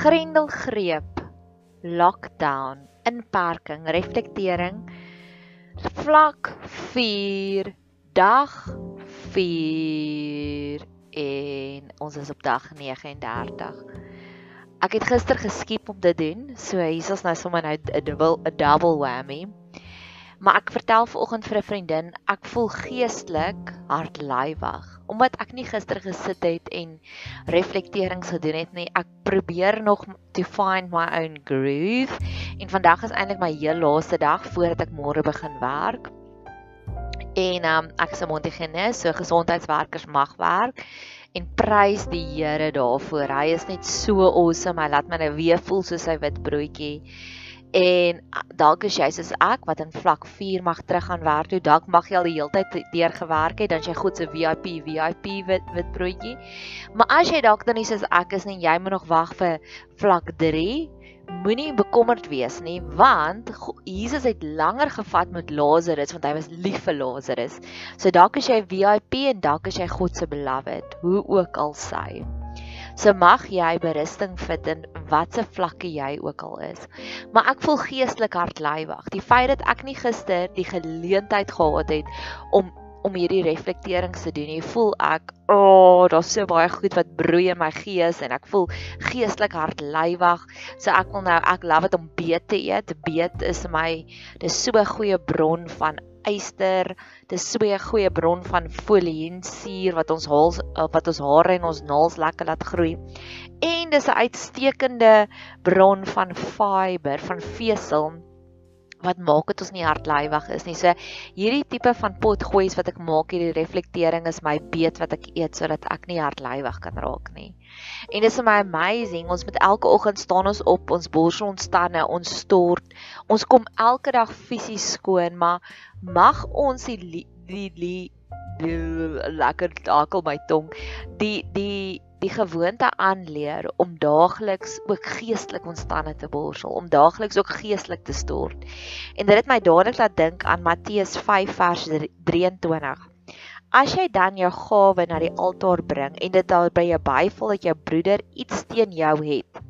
Grendelgreep, lockdown, inperking, reflektering. Vlak 4, dag 4 en ons is op dag 39. Ek het gister geskiep om dit doen, so hier is nou sommer nou 'n double 'n double whammy. Maar ek vertel vanoggend vir 'n vriendin, ek voel geestelik hardlywig omdat ek nie gister gesit het en reflekterings gedoen het nie. Ek probeer nog to find my own groove en vandag is eintlik my heel laaste dag voordat ek môre begin werk. En um, ek is 'n Montigenes, so gesondheidswerkers mag werk en prys die Here daarvoor. Hy is net so awesome. Hy laat my nou weer voel soos hy wit broodjie. En dalk is jy soos ek wat in vlak 4 mag teruggaan werk toe. Dalk mag jy al die hele tyd deur gewerk het, dan jy goed se VIP VIP wit wit broodjie. Maar as jy dalk dan nie soos ek is nie, jy moet nog wag vir vlak 3. Moenie bekommerd wees nie, want Jesus het langer gevat met Lazarus want hy was lief vir Lazarus. So dalk is jy VIP en dalk is jy God se beloved, hoe ook al sy. So mag jy berusting vind in watse vlakke jy ook al is. Maar ek voel geestelik hardlywig. Die feit dat ek nie gister die geleentheid gehad het om om hierdie reflekterings te doen. Jy voel ek, o, oh, daar's so baie goed wat broei in my gees en ek voel geestelik hardlywig. So ek wil nou ek love dit om beet te eet. Beet is my dis so 'n goeie bron van yster. Dis so 'n goeie bron van foliensuur wat ons haal eh, wat ons hare en ons naels lekker laat groei. En dis 'n uitstekende bron van fiber, van vesel wat maak dit ons nie hardlywig is nie. So hierdie tipe van potgoeies wat ek maak hierdie reflektering is my beet wat ek eet sodat ek nie hardlywig kan raak nie. En dis my amazing. Ons met elke oggend staan ons op, ons borsel ons tande, ons stort. Ons kom elke dag fisies skoon, maar mag ons die die die, die, die lekker dakel my tong. Die die die gewoonte aanleer om daagliks ook geestelik ons tande te borsel, om daagliks ook geestelik te stort. En dit het my dadelik laat dink aan Matteus 5 vers 23. As jy dan jou gawe na die altaar bring en dit daar by jou byval dat jou broeder iets teen jou het,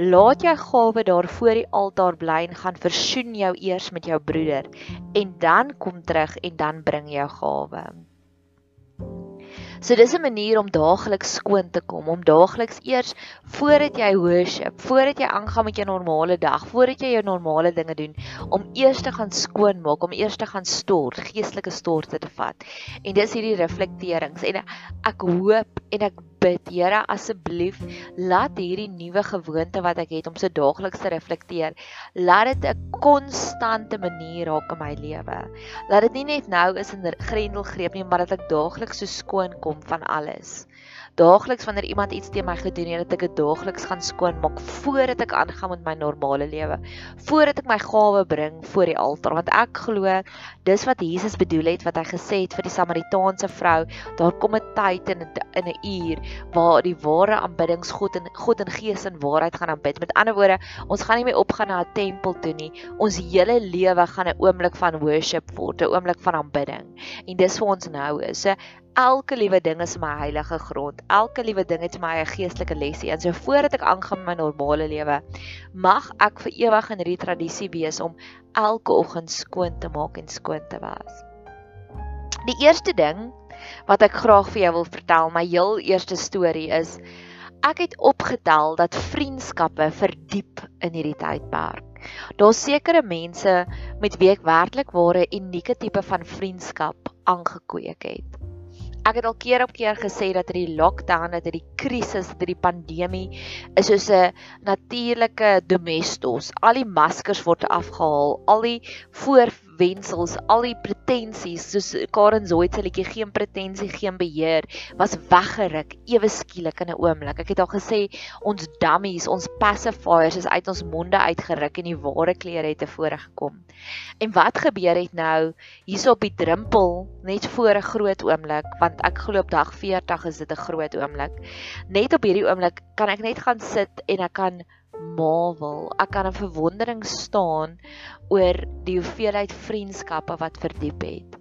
laat jou gawe daar voor die altaar bly en gaan versoen jou eers met jou broeder en dan kom terug en dan bring jou gawe. So dis 'n manier om daagliks skoon te kom, om daagliks eers voordat jy worship, voordat jy aangaan met jou normale dag, voordat jy jou normale dinge doen, om eers te gaan skoon maak, om eers te gaan stort, geestelike storte te vat. En dis hierdie reflekterings en ek hoop en ek bid, Here, asseblief, laat hierdie nuwe gewoonte wat ek het om so daagliks te reflekteer, laat dit 'n konstante manier raak in my lewe. Laat dit nie net nou is in grendelgreep nie, maar dat ek daagliks so skoon kom van alles daagliks wanneer iemand iets teen my gedoen het, dat ek dit daagliks gaan skoonmaak voordat ek aangaan met my normale lewe. Voordat ek my gawe bring voor die altaar, want ek glo dis wat Jesus bedoel het wat hy gesê het vir die Samaritaanse vrou, daar kom 'n tyd in in 'n uur waar die ware aanbiddings God in God in gees en waarheid gaan aanbid. Met ander woorde, ons gaan nie meer opgaan na 'n tempel toe nie. Ons hele lewe gaan 'n oomblik van worship word, 'n oomblik van aanbidding. En dis vir ons nou is. So elke liewe ding is my heilige grond. Elke liewe ding het my eie geestelike lesie. En so voordat ek aangaan met my normale lewe, mag ek vir ewig in hierdie tradisie wees om elke oggend skoon te maak en skoon te was. Die eerste ding wat ek graag vir jou wil vertel, my heel eerste storie is ek het opgetel dat vriendskappe verdiep in hierdie tydperk. Daar's sekere mense met wie ek werklik ware unieke tipe van vriendskap aangekweek het. Ek het al keer op keer gesê dat hierdie lockdown, dat hierdie krisis, dat hierdie pandemie is soos 'n natuurlike domestos. Al die maskers word afgehaal, al die voorwensels, al die pretensies, soos Karen Zoid se liedjie geen pretensie, geen beheer, was weggeruk ewe skielik in 'n oomblik. Ek het al gesê ons dummies, ons pacifiers is uit ons monde uitgeruk en die ware kleure het tevore gekom. En wat gebeur het nou hierso op die drempel net voor 'n groot oomblik want ek glo op dag 40 is dit 'n groot oomblik. Net op hierdie oomblik kan ek net gaan sit en ek kan marvel. Ek kan in verwondering staan oor die hoeveelheid vriendskappe wat verdiep het.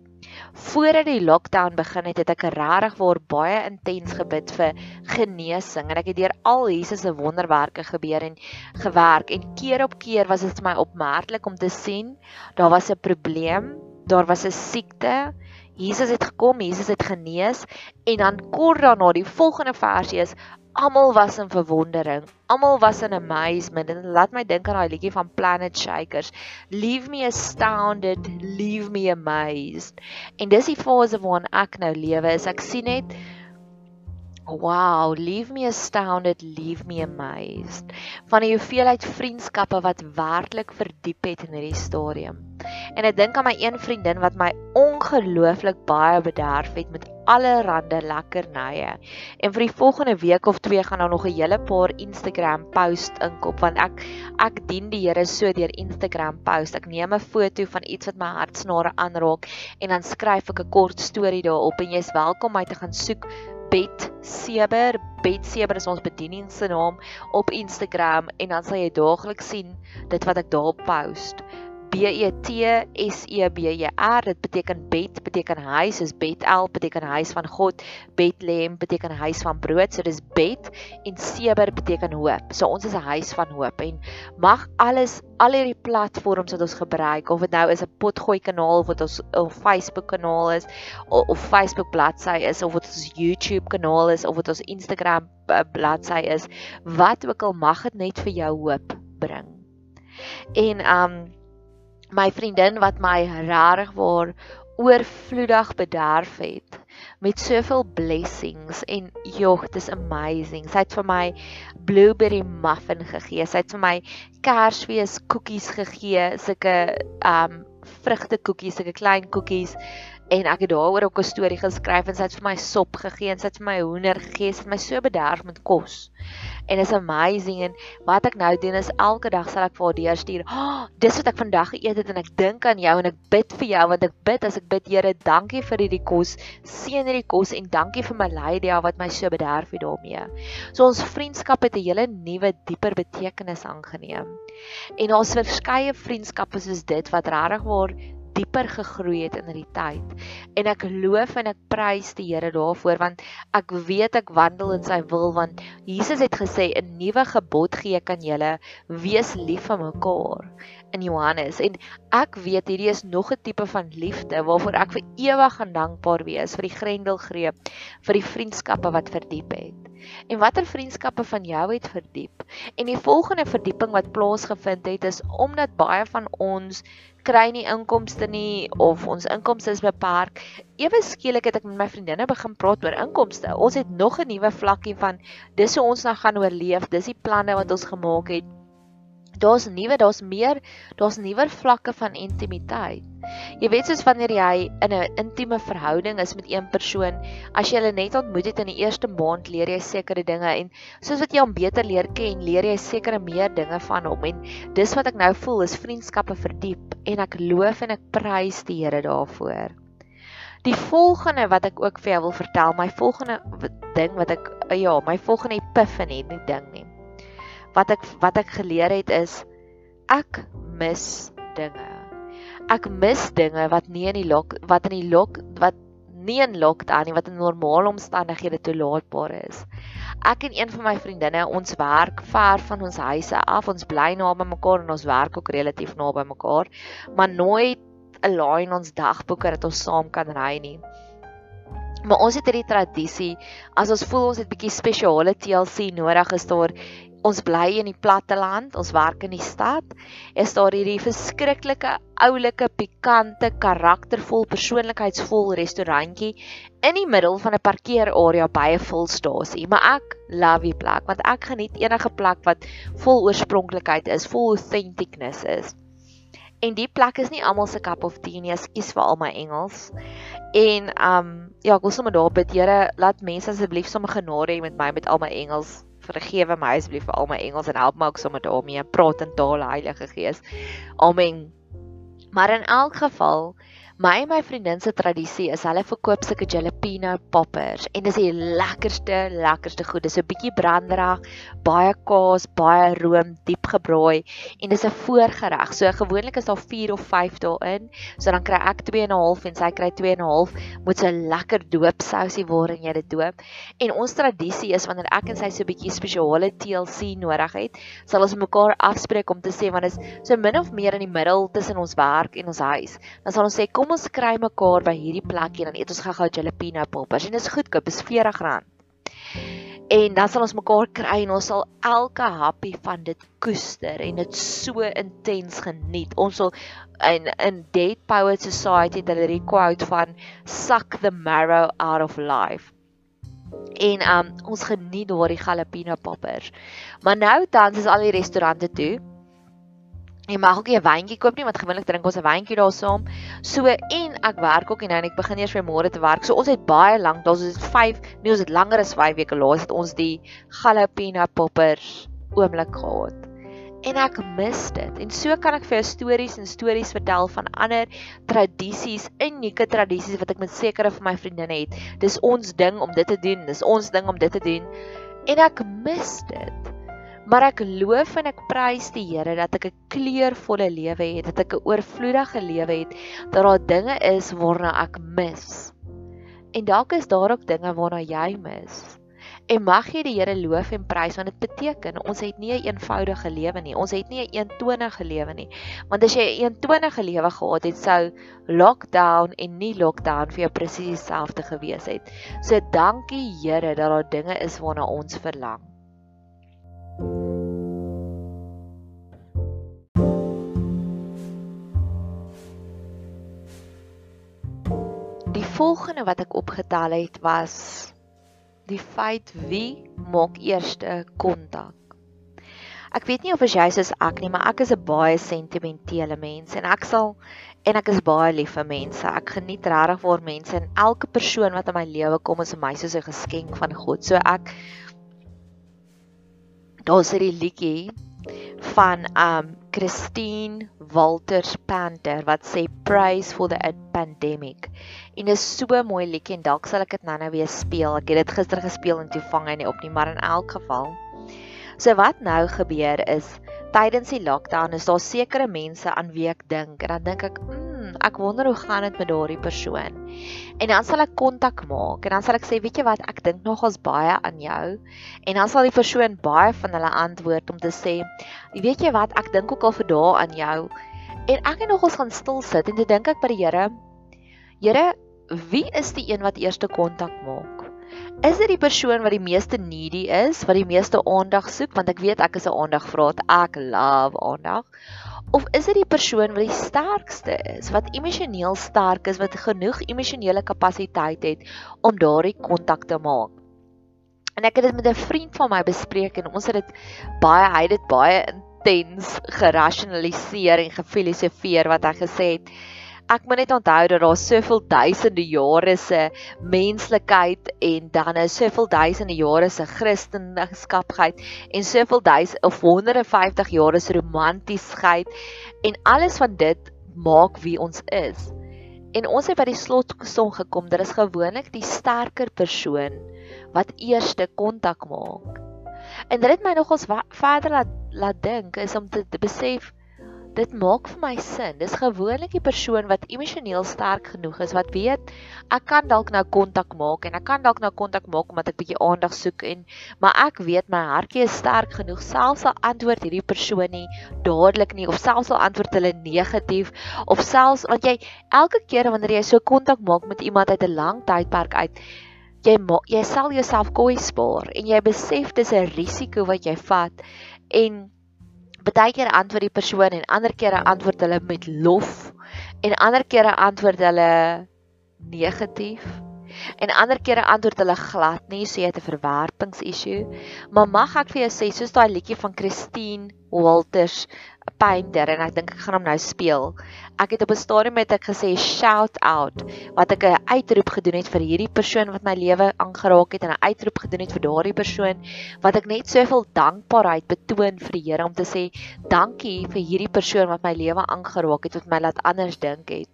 Voordat die lockdown begin het, het ek regtig waar baie intens gebid vir genesing en ek het deur al Jesus se wonderwerke gebeur en gewerk en keer op keer was dit my opmerklik om te sien daar was 'n probleem, daar was 'n siekte. Jesus het gekom, Jesus het genees en dan kort daarna die volgende versie is almal was in verwondering. Almal was in amazement. En laat my dink aan daai liedjie van Planet Shakers. Leave me astounded, leave me amazed. En dis die fase waarin ek nou lewe. Is ek sien net Wow, leave me astounded, leave me amazed. Van die hoeveelheid vriendskappe wat werklik verdiep het in hierdie stadium. En ek dink aan my een vriendin wat my ongelooflik baie bederf het met allerlei lekkernye. En vir die volgende week of twee gaan daar nog 'n hele paar Instagram post inkop want ek ek dien die Here so deur Instagram post. Ek neem 'n foto van iets wat my hartsnare aanraak en dan skryf ek 'n kort storie daarop en jy's welkom om my te gaan soek Bet Seber. Bet Seber is ons bediening se naam op Instagram en dan sal jy daagliks sien dit wat ek daar post. B E T S E B E R dit beteken bed beteken huis is Bethel beteken huis van God Bethlehem beteken huis van brood so dis bed en seber beteken hoop so ons is 'n huis van hoop en mag alles al hierdie platforms wat ons gebruik of dit nou is 'n potgooi kanaal of wat ons 'n Facebook kanaal is of, of Facebook bladsy is of wat ons YouTube kanaal is of wat ons Instagram uh, bladsy is wat ook al mag dit net vir jou hoop bring. En um my vriendin wat my regtig waar oorvloedig bederf het met soveel blessings en jog dis amazing. Sy het vir my blueberry muffin gegee. Sy het vir my Kersfees koekies gegee, sulke um vrugtekoekies, sulke klein koekies en ek het daaroor ook 'n storie geskryf en sy het vir my sop gegee en sy het vir my hoender gegee, sy het my so bederf met kos. En is amazing en wat ek nou doen is elke dag sal ek vir haar deurstuur. Oh, dis wat ek vandag geëet het en ek dink aan jou en ek bid vir jou want ek bid as ek bid Here, dankie vir hierdie kos. Seën hierdie kos en dankie vir my Lydia wat my so bederf het daarmee. So ons vriendskap het 'n hele nuwe dieper betekenis aangeneem. En daar's verskeie vriendskappe soos dit wat regtig waar dieper gegroei het in hierdie tyd. En ek loof en ek prys die Here daarvoor want ek weet ek wandel in sy wil want Jesus het gesê 'n nuwe gebod gee ek aan julle wees lief vir mekaar in Johannes en ek weet hierdie is nog 'n tipe van liefde waarvoor ek vir ewig gaan dankbaar wees vir die grendelgreep vir die vriendskappe wat verdiep het. En watter vriendskappe van jou het verdiep? En die volgende verdieping wat plaasgevind het is omdat baie van ons kry nie inkomste nie of ons inkomste is beperk. Ewe skielik het ek met my vriendinne begin praat oor inkomste. Ons het nog 'n nuwe vlakkie van dis hoe ons nou gaan oorleef. Dis die planne wat ons gemaak het daar's nuwe, daar's meer, daar's nuwer vlakke van intimiteit. Jy weet soos wanneer jy in 'n intieme verhouding is met een persoon, as jy hulle net ontmoet het in die eerste maand, leer jy sekere dinge en soos wat jy hom beter leer ken, leer jy sekere meer dinge van hom en dis wat ek nou voel is vriendskappe verdiep en ek loof en ek prys die Here daarvoor. Die volgende wat ek ook vir jou wil vertel, my volgende ding wat ek ja, my volgende epiphany, nie ding nie wat ek wat ek geleer het is ek mis dinge. Ek mis dinge wat nie in die lok wat in die lok wat nie in lockdown nie wat in normale omstandighede toelaatbaar is. Ek en een van my vriendinne, ons werk ver van ons huise af. Ons bly naby mekaar en ons werk ook relatief naby mekaar, maar nooit 'n laai in ons dagboeke dat ons saam kan ry nie. Maar ons het hierdie tradisie, as ons voel ons het bietjie spesiale TLC nodig is daar ons bly in die platteland, ons werk in die stad, is daar hierdie verskriklike oulike pikante karaktervol persoonlikheidsvol restaurantjie in die middel van 'n parkeerarea by 'n volstasie. Maar ek love die plek want ek geniet enige plek wat vol oorspronklikheid is, vol authenticness is. En die plek is nie almal se cup of tea nie, ekskuus vir al my Engels. En um ja, ek wil sommer daar bid, Here, laat mense asseblief sommer genade hê met my met al my Engels vergewe my asseblief vir al my Engels en help my ook sommer daarmee praat in taal Heilige Gees. Amen. Maar in elk geval My en my vriendin se tradisie is hulle verkoop sulke jalapeno poppers en dis die lekkerste lekkerste goed. Dis 'n bietjie branderig, baie kaas, baie room, diep gebraai en dis 'n voorgereg. So gewoonlik is daar 4 of 5 daarin. So dan kry ek 2 en 'n half en sy kry 2 en 'n half met so 'n lekker doopsousie waarin jy dit doop. En ons tradisie is wanneer ek en sy so 'n bietjie spesiale TLC nodig het, sal ons mekaar afspreek om te sê want dit is so min of meer in die middel tussen ons werk en ons huis. Dan sal ons sê kom ons kry mekaar by hierdie plekkie dan eet ons gou-gou jalapeno poppers en dit is goedkoop, is R40. En dan sal ons mekaar kry en ons sal elke happie van dit koester en dit so intens geniet. Ons sal in in Dead Poets Society het hulle die quote van suck the marrow out of life. En um ons geniet daardie jalapeno poppers. Maar nou dan is al die restaurante toe. Jy mag ook nie 'n wyntjie koop nie want gewoonlik drink ons 'n wyntjie daar saam. So en ek werk ook en nou en ek begin eers vir môre te werk. So ons het baie lank, daar's dit 5, nee ons het langer as 5 weke laas het ons die jalapeno poppers oomblik gehad. En ek mis dit. En so kan ek vir jou stories en stories vertel van ander tradisies, unieke tradisies wat ek met sekere van my vriendinne het. Dis ons ding om dit te doen. Dis ons ding om dit te doen. En ek mis dit. Maar ek loof en ek prys die Here dat ek 'n kleurvolle lewe het, dat ek 'n oorvloedige lewe het, dat daar dinge is waarna ek mis. En dalk is daar ook dinge waarna jy mis. En mag jy die Here loof en prys want dit beteken ons het nie 'n een eenvoudige lewe nie. Ons het nie 'n een eentonige lewe nie. Want as jy 'n een eentonige lewe gehad het, sou lockdown en nie lockdown vir jou presies dieselfde gewees het. So dankie Here dat daar dinge is waarna ons verlang. Volgende wat ek opgetel het was die feit wie maak eerste kontak. Ek weet nie of as jy soos ek nie, maar ek is 'n baie sentimentele mens en ek sal en ek is baie lief vir mense. Ek geniet regtig waar mense en elke persoon wat in my lewe kom is vir my soos 'n geskenk van God. So ek daar's hierdie liedjie van um Christine Walters Panther wat sê praise for the pandemic. En is so mooi liedjie en dalk sal ek dit nou-nou weer speel. Ek het dit gister gespeel en toe vang hy nie op nie, maar in elk geval. So wat nou gebeur is tydens die lockdown is daar sekere mense aan wie ek dink en dan dink ek, mm, ek wonder hoe gaan dit met daardie persoon. En dan sal ek kontak maak en dan sal ek sê, weet jy wat, ek dink nogals baie aan jou. En dan sal die persoon baie van hulle antwoord om te sê, weet jy wat, ek dink ook al vir dae aan jou. En ek het nogals gaan stil sit en toe dink ek by die Here, Here, wie is die een wat eerste kontak maak? Is dit die persoon wat die meeste needy is, wat die meeste aandag soek, want ek weet ek is 'n aandagvraat. Ek love aandag. Of is dit die persoon wat die sterkste is, wat emosioneel sterk is, wat genoeg emosionele kapasiteit het om daardie kontak te maak? En ek het dit met 'n vriend van my bespreek en ons het dit baie hy het dit baie intens gerasionaliseer en gefilosofeer wat hy gesê het ek moet net onthou dat daar soveel duisende jare se menslikheid en dan is soveel duisende jare se Christendom en soveel duisende of 150 jare se romantiesheid en alles van dit maak wie ons is. En ons het by die slotsom gekom dat is gewoonlik die sterker persoon wat eerste kontak maak. En dit het my nogals verder laat laat dink is om te, te besef dit maak vir my sin. Dis gewoonlik die persoon wat emosioneel sterk genoeg is wat weet ek kan dalk nou kontak maak en ek kan dalk nou kontak maak omdat ek bietjie aandag soek en maar ek weet my hartjie is sterk genoeg selfs al antwoord hierdie persoon nie dadelik nie of selfs al antwoord hulle negatief of selfs want jy elke keer wanneer jy so kontak maak met iemand uit 'n lang tydperk uit jy maak jy sal jouself kwesbaar en jy besef dis 'n risiko wat jy vat en baie keer antwoord die persoon en ander kere antwoord hulle met lof en ander kere antwoord hulle negatief en ander kere antwoord hulle glad nie so jy het 'n verwerpingsissue. Maar mag ek vir jou sê soos daai liedjie van Christine Walters painter en ek dink ek gaan hom nou speel. Ek het op 'n stadium met ek gesê shout out wat ek 'n uitroep gedoen het vir hierdie persoon wat my lewe aangeraak het en 'n uitroep gedoen het vir daardie persoon wat ek net soveel dankbaarheid betoon vir die Here om te sê dankie vir hierdie persoon wat my lewe aangeraak het wat my laat anders dink het.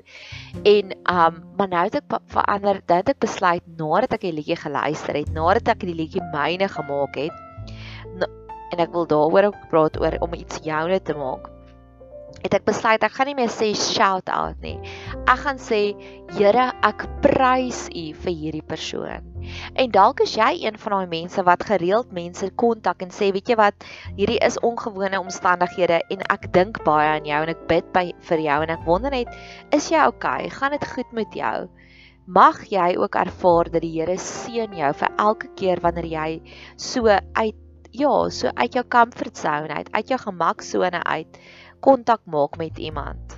En um maar nou het ek verander, nou het ek besluit nadat ek die liedjie geluister het, nadat ek die liedjie myne gemaak het, en ek wil daaroor ook praat oor om iets joune te maak. Het ek besluit ek gaan nie meer sê shout out nie. Ek gaan sê Here, ek prys U vir hierdie persoon. En dalk is jy een van daai mense wat gereeld mense kontak en sê, weet jy wat, hierdie is ongewone omstandighede en ek dink baie aan jou en ek bid by vir jou en ek wonder net, is jy okay? Gaan dit goed met jou? Mag jy ook ervaar dat die Here seën jou vir elke keer wanneer jy so uit ja, so uit jou comfort zone uit, uit jou gemaksone uit kontak maak met iemand.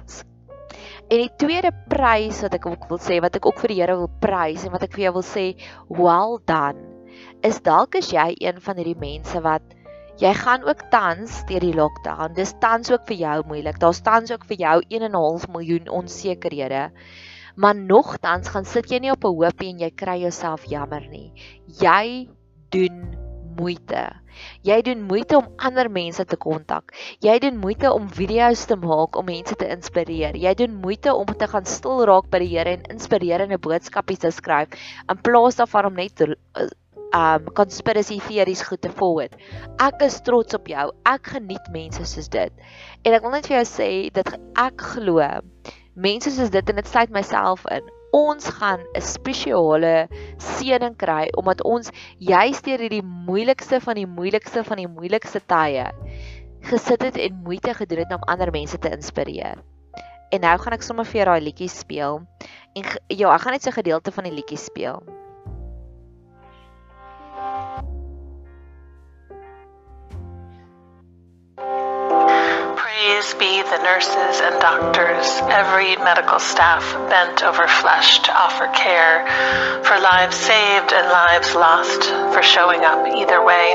En die tweede prys wat ek ook wil sê, wat ek ook vir die Here wil prys en wat ek vir jou wil sê, well done. Is dalk is jy een van hierdie mense wat jy gaan ook tans deur die lockdown. Dis tans ook vir jou moeilik. Daar's tans ook vir jou 1.5 miljoen onsekerhede. Maar nogtans gaan sit jy nie op 'n hoopie en jy kry jouself jammer nie. Jy doen moeite. Jy doen moeite om ander mense te kontak. Jy doen moeite om video's te maak om mense te inspireer. Jy doen moeite om te gaan stil raak by die Here en inspirerende boodskappe te skryf in plaas daarvan om net um conspiracy theories goed te forward. Ek is trots op jou. Ek geniet mense soos dit. En ek wil net vir jou sê dat ek glo mense soos dit en dit sluit myself in ons gaan 'n spesiale seëning kry omdat ons juis deur hierdie moeilikste van die moeilikste van die moeilikste tye gesit het en moeite gedoen het om ander mense te inspireer. En nou gaan ek sommer vir daai liedjie speel. En ja, ek gaan net so 'n gedeelte van die liedjie speel. Praise be the nurses and doctors, every medical staff bent over flesh to offer care, for lives saved and lives lost, for showing up either way.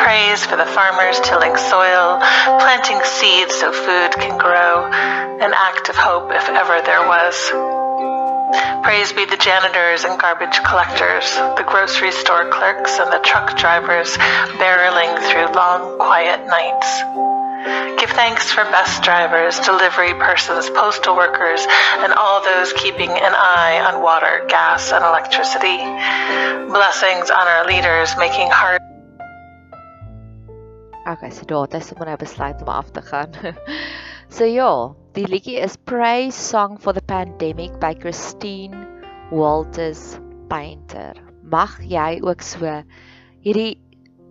Praise for the farmers tilling soil, planting seeds so food can grow, an act of hope if ever there was. Praise be the janitors and garbage collectors, the grocery store clerks and the truck drivers barreling through long, quiet nights. Give thanks for bus drivers, delivery persons, postal workers, and all those keeping an eye on water, gas, and electricity. Blessings on our leaders making hard. Okay, so daar het ek nou besluit om af te gaan. so ja, die liedjie is Praise Song for the Pandemic by Christine Walters Painter. Mag jy ook so hierdie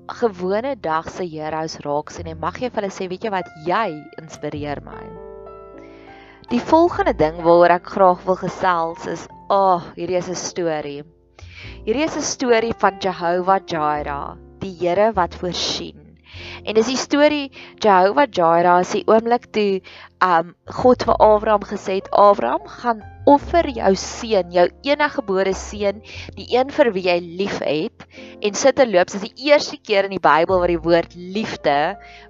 gewone dag se heroes raak sien en mag jy vir hulle sê weet jy wat jy inspireer my. Die volgende ding waaroor ek graag wil gesels is, ag, oh, hierdie is 'n storie. Hierdie is 'n storie van Jehovah Jireh, die Here wat voorsien. En dis die storie Jehovah Jireh is die oomblik toe um God vir Abraham gesê het Abraham gaan offer jou seun, jou eniggebore seun, die een vir wie jy liefhet en sit te loop. Dis die eerste keer in die Bybel waar die woord liefde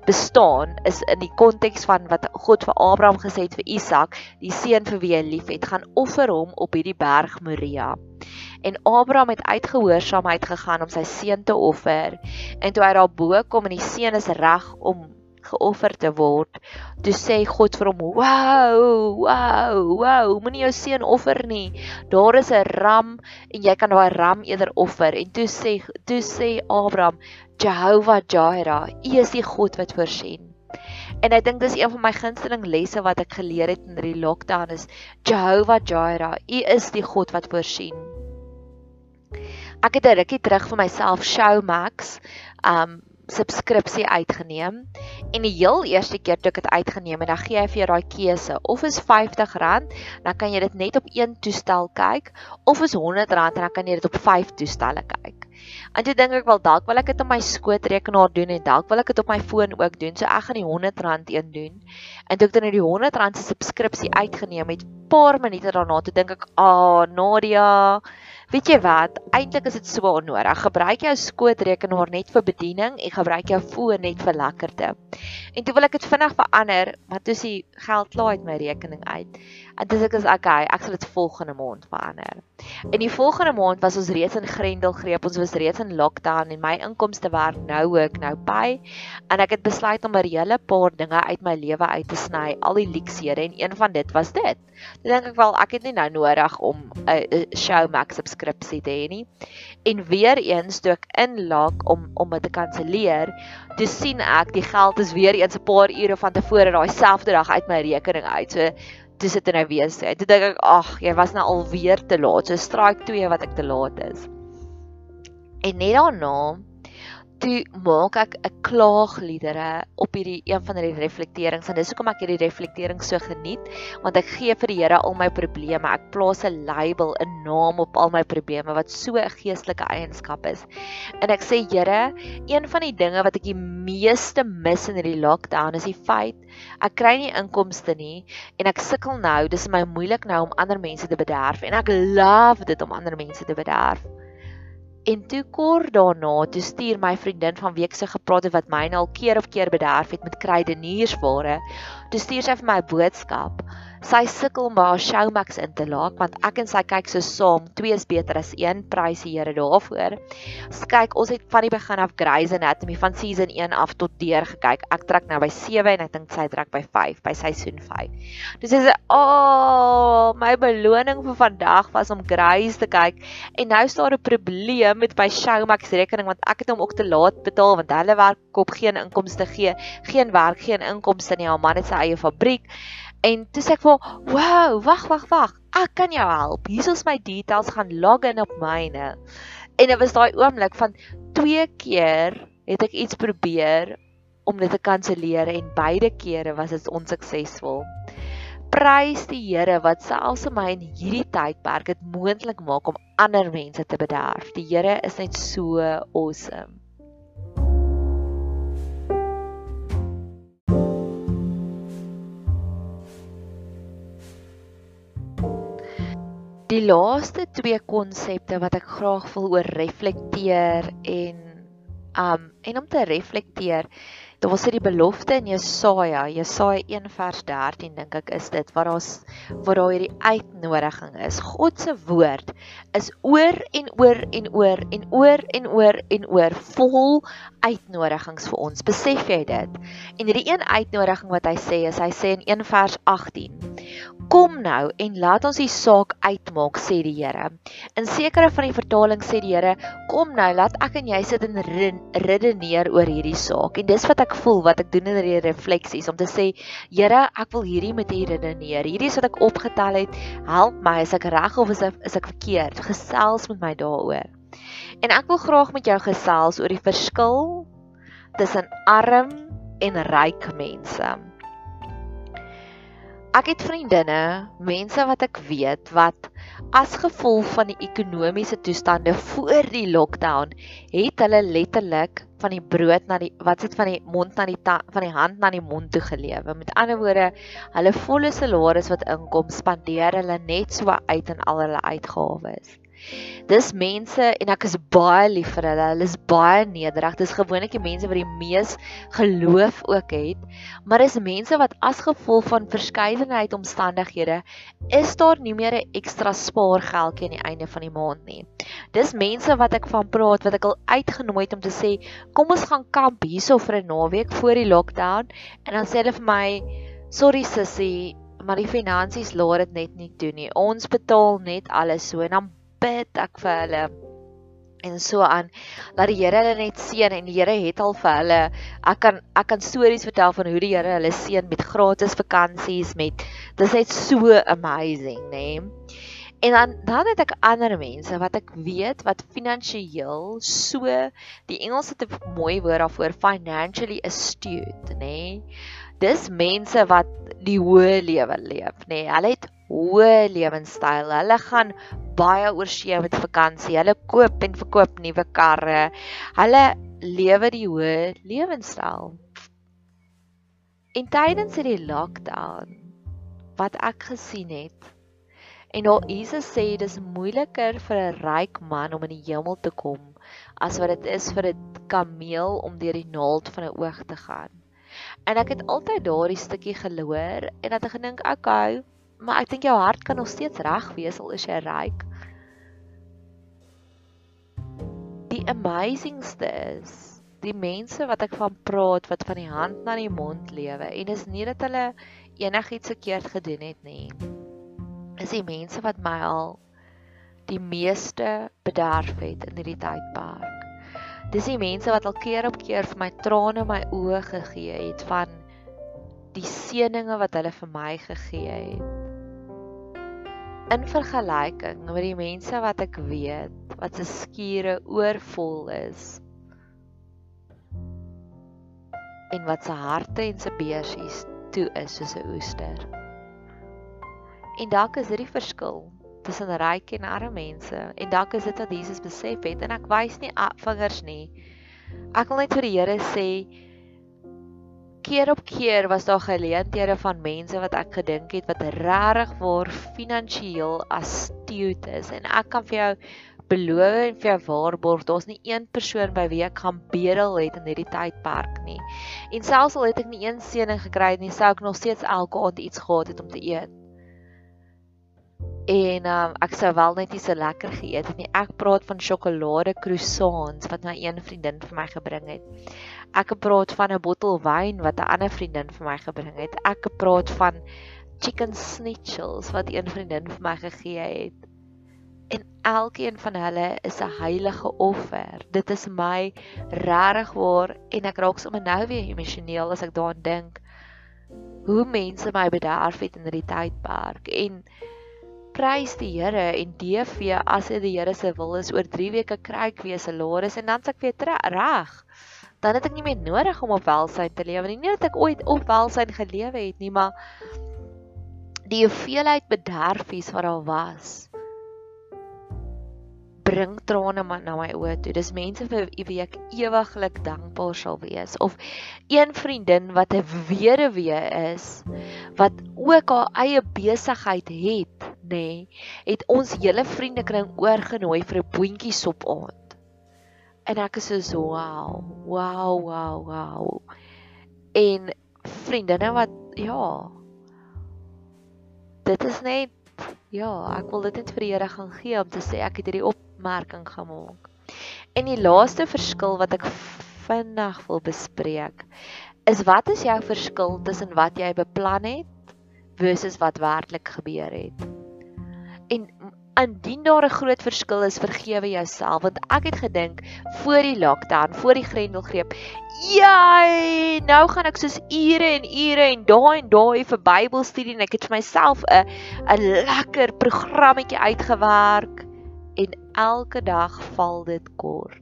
bestaan is in die konteks van wat God vir Abraham gesê het vir Isak, die seun vir wie hy liefhet, gaan offer hom op hierdie berg Moria. En Abraham het uitgehoorsaamheid gegaan om sy seun te offer. En toe hy daar bo kom en die seun is reg om geoffer te word. Toe sê God vir hom: "Wow, wow, wow, moenie jou seun offer nie. Daar is 'n ram en jy kan daai ram eerder offer." En toe sê toe sê Abraham: "Jehovah Jireh, U is die God wat voorsien." En ek dink dis een van my gunsteling lesse wat ek geleer het in hierdie lockdown is Jehovah Jireh, U is die God wat voorsien. Ek het 'n rukkie terug vir myself Showmax um subskripsie uitgeneem en die heel eerste keer toe ek dit uitgeneem het, dan gee hy vir jou daai keuse of is R50, dan kan jy dit net op een toestel kyk of is R100 en dan kan jy dit op 5 toestelle kyk. En toe dink ek wel dalk wil ek dit op my skootrekenaar doen en dalk wil ek dit op my foon ook doen. So ek gaan die R100 een doen. En toe ek dan die R100 se subskripsie uitgeneem het, paar minute daarna toe dink ek, "Ah, oh, Nadia, Weet jy wat? Eintlik is dit so onnodig. Gebruik jou skootrekenaar net vir bediening en gebruik jou foon net vir lekkerte. En toe wil ek dit vinnig verander, maar toe sien geld klaar uit my rekening uit. Dis ek is okay, ek sal dit volgende maand verander. In die volgende maand was ons reeds in Grendelgreep, ons was reeds in lockdown en my inkomste werk nou ook nou by. En ek het besluit om 'n hele paar dinge uit my lewe uit te sny, al die luksehede en een van dit was dit. Ek dink ek wel ek het nie nou nodig om 'n Showmax subskripsie te hê nie. En weer eens toe ek inlog om om dit te kanselleer, toe sien ek die geld is weer eens 'n paar ure van tevore daai selfde dag uit my rekening uit. So toe sit nou weer sê. Toe dink ek, ag, jy was nou alweer te laat. So strike 2 wat ek te laat is. En net daarna toe maak ek 'n klaagliedere op hierdie een van hierdie reflekterings en dis hoekom ek hierdie reflektering so geniet want ek gee vir die Here al my probleme. Ek plaas 'n label 'n naam op al my probleme wat so 'n geestelike eienskap is. En ek sê Here een van die dinge wat ek die meeste mis in hierdie lockdown is die feit ek kry nie inkomste nie en ek sukkel nou dis my moeilik nou om ander mense te bederf en ek love dit om ander mense te bederf En toe kort daarna, toe stuur my vriendin van week se gepraat het wat my nou al keer op keer bederf het met kruideniersware. Toe stuur sy vir my 'n boodskap sy sukkel om haar Showmax in te laak want ek en sy kyk so saam, twee is beter as een, prys die Here daarvoor. Ons kyk, ons het van die begin af Grey's Anatomy van season 1 af tot deur gekyk. Ek trek nou by 7 en ek dink sy trek by 5, by seisoen 5. Dis is oh, my beloning vir vandag was om Grey's te kyk en nou is daar 'n probleem met my Showmax rekening want ek het hom ook te laat betaal want hulle werk op geen inkomste gee, geen werk, geen inkomste nie. Haar man het sy eie fabriek. En toe sê ek vir, "Wow, wag, wag, wag. Ek kan jou help. Hier is my details gaan log in op myne." En dit was daai oomblik van twee keer het ek iets probeer om dit te kanselleer en beide kere was dit onsuksesvol. Prys die Here wat selfs my in hierdie tydperk dit moontlik maak om ander mense te bederf. Die Here is net so awesome. Die laaste twee konsepte wat ek graag wil oor reflekteer en um en om te reflekteer, daar was dit die belofte in Jesaja, Jesaja 1 vers 13 dink ek is dit waar daar's waar daar hierdie uitnodiging is. God se woord is oor en oor en oor en oor en oor en oor vol uitnodigings vir ons. Besef jy dit? En hierdie een uitnodiging wat hy sê is hy sê in 1 vers 18 Kom nou en laat ons die saak uitmaak sê die Here. In sekere van die vertalings sê die Here, kom nou laat ek en jy sit en redeneer oor hierdie saak. En dis wat ek voel wat ek doen in hierdie refleksies om te sê, Here, ek wil hierdie met U redeneer. Hierdie is wat ek opgetel het. Help my as ek reg of is ek, is ek verkeerd. Gesels met my daaroor. En ek wil graag met jou gesels oor die verskil tussen arm en ryk mense. Ek het vriendinne, mense wat ek weet wat as gevolg van die ekonomiese toestande voor die lockdown het hulle letterlik van die brood na die wat sit van die mond na die van die hand na die mond toe gelewe. Met ander woorde, hulle volle salaris wat inkom spandeer hulle net so uit in al hulle uitgawes. Dis mense en ek is baie lief vir hulle. Hulle is baie nederig. Dis gewoonlik die mense wat die mees geloof ook het. Maar dis mense wat as gevolg van verskeidenheid omstandighede is daar nie meer 'n ekstra spaargeldjie aan die einde van die maand nie. Dis mense wat ek van praat wat ek al uitgenooi het om te sê, "Kom ons gaan kamp hierso vir 'n naweek voor die lockdown." En dan sê hulle vir my, "Sorry sussie, maar die finansies laat dit net nie toe nie. Ons betaal net alles so en dan bid ek vir hulle en so aan dat die Here hulle net seën en die Here het al vir hulle ek kan ek kan stories vertel van hoe die Here hulle seën met gratis vakansies met dis net so amazing nê nee? en dan dan het ek ander mense wat ek weet wat finansiëel so die Engels het 'n mooi woord daarvoor financially astute nê nee? dis mense wat die hoë lewe leef nê nee? hulle het hoë lewenstyl. Hulle gaan baie oor see met vakansie. Hulle koop en verkoop nuwe karre. Hulle lewe die hoë lewenstyl. En tydens hierdie lockdown wat ek gesien het En nou Jesus sê dis moeiliker vir 'n ryk man om in die hemel te kom as wat dit is vir 'n kameel om deur die naald van 'n oog te gaan. En ek het altyd daardie stukkie geloor en dat ek gedink, "Oké, okay, maar ek dink jou hart kan nog steeds reg wees al is jy ryk." Die amazingste is die mense wat ek van praat wat van die hand na die mond lewe en dis nie dat hulle enigiets verkeerd gedoen het nie. Is die mense wat my al die meeste bederf het in hierdie tydperk. Dis die mense wat al keer op keer vir my trane in my oë gegee het van die seëninge wat hulle vir my gegee het. In vergelyking met die mense wat ek weet wat se skure oorvol is en wat se harte en se beursies toe is soos 'n oester. En dalk is dit die verskil tussen ryk en arme mense en dalk is dit wat Jesus besef het en ek wys nie vingers nie. Ek wil net vir die Here sê keer op keer was daar geleenthede van mense wat ek gedink het wat regtig waar finansiëel astuut is en ek kan vir jou beloof en vir jou waarborg daar's nie een persoon by wie ek gaan bedel het in hierdie tydperk nie. En selfs al het ek nie een seëning gekry nie, sou ek nog steeds elke aand iets gehad het om te eet. En um, ek sou wel net nie so lekker geëet het nie. Ek praat van sjokolade croissants wat my een vriendin vir my gebring het. Ek praat van 'n bottel wyn wat 'n ander vriendin vir my gebring het. Ek praat van chicken schnitzels wat een vriendin vir my gegee het. En elkeen van hulle is 'n heilige offer. Dit is my regtig waar en ek raak sommer nou weer emosioneel as ek daaraan dink hoe mense my bederf het in hierdie tydperk en prys die Here en DV as dit die Here se wil is oor 3 weke kry ek weer salaris en dan s'ek weer reg. Dan het ek nie meer nodig om op welsyn te lewe nie. Nie dat ek ooit op welsyn gelewe het nie, maar die hoeveelheid bederfies wat daar was bring trane na my oë toe. Dis mense vir wie ek ewiglik dankbaar sal wees of een vriendin wat 'n weduwee is wat ook haar eie besigheid het nê, nee, het ons hele vriendekring oorgenooi vir 'n boontjie sop aand. En ek is so wow, wow, wow, wow. En vriendinne wat ja. Dit is net ja, ek wil dit net vir die Here gaan gee om te sê ek het hierdie opmerking gemaak. En die laaste verskil wat ek vinnig wil bespreek is wat is jou verskil tussen wat jy beplan het versus wat werklik gebeur het? En indien daar 'n groot verskil is, vergewe jouself want ek het gedink voor die lockdown, voor die grendelgreep, jy, nou gaan ek soos ure en ure en daai en daai vir Bybelstudie en ek het vir myself 'n 'n lekker programmetjie uitgewerk en elke dag val dit kort.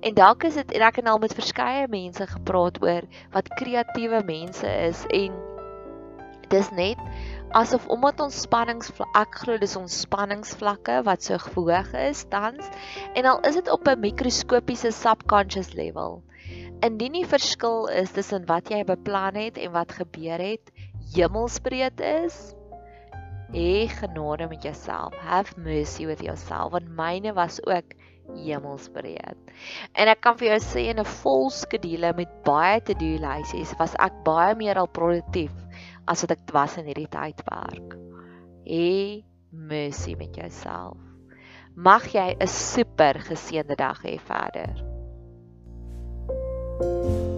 En dalk is dit en ek het al met verskeie mense gepraat oor wat kreatiewe mense is en dis net asof omdat ons spanningsvlak ek glo dis ons spanningsvlakke wat so hoog is tans en al is dit op 'n mikroskopiese subconscious level indien die verskil is tussen wat jy beplan het en wat gebeur het hemelsbreed is hê genade met jouself have mercy with yourself want myne was ook hemelsbreed. En ek kan vir jou sê in 'n vol skedule met baie to-do lysies was ek baie meer al produktief as wat ek was in hierdie tydperk. Hê mercy met jouself. Mag jy 'n super geseënde dag hê verder. thank you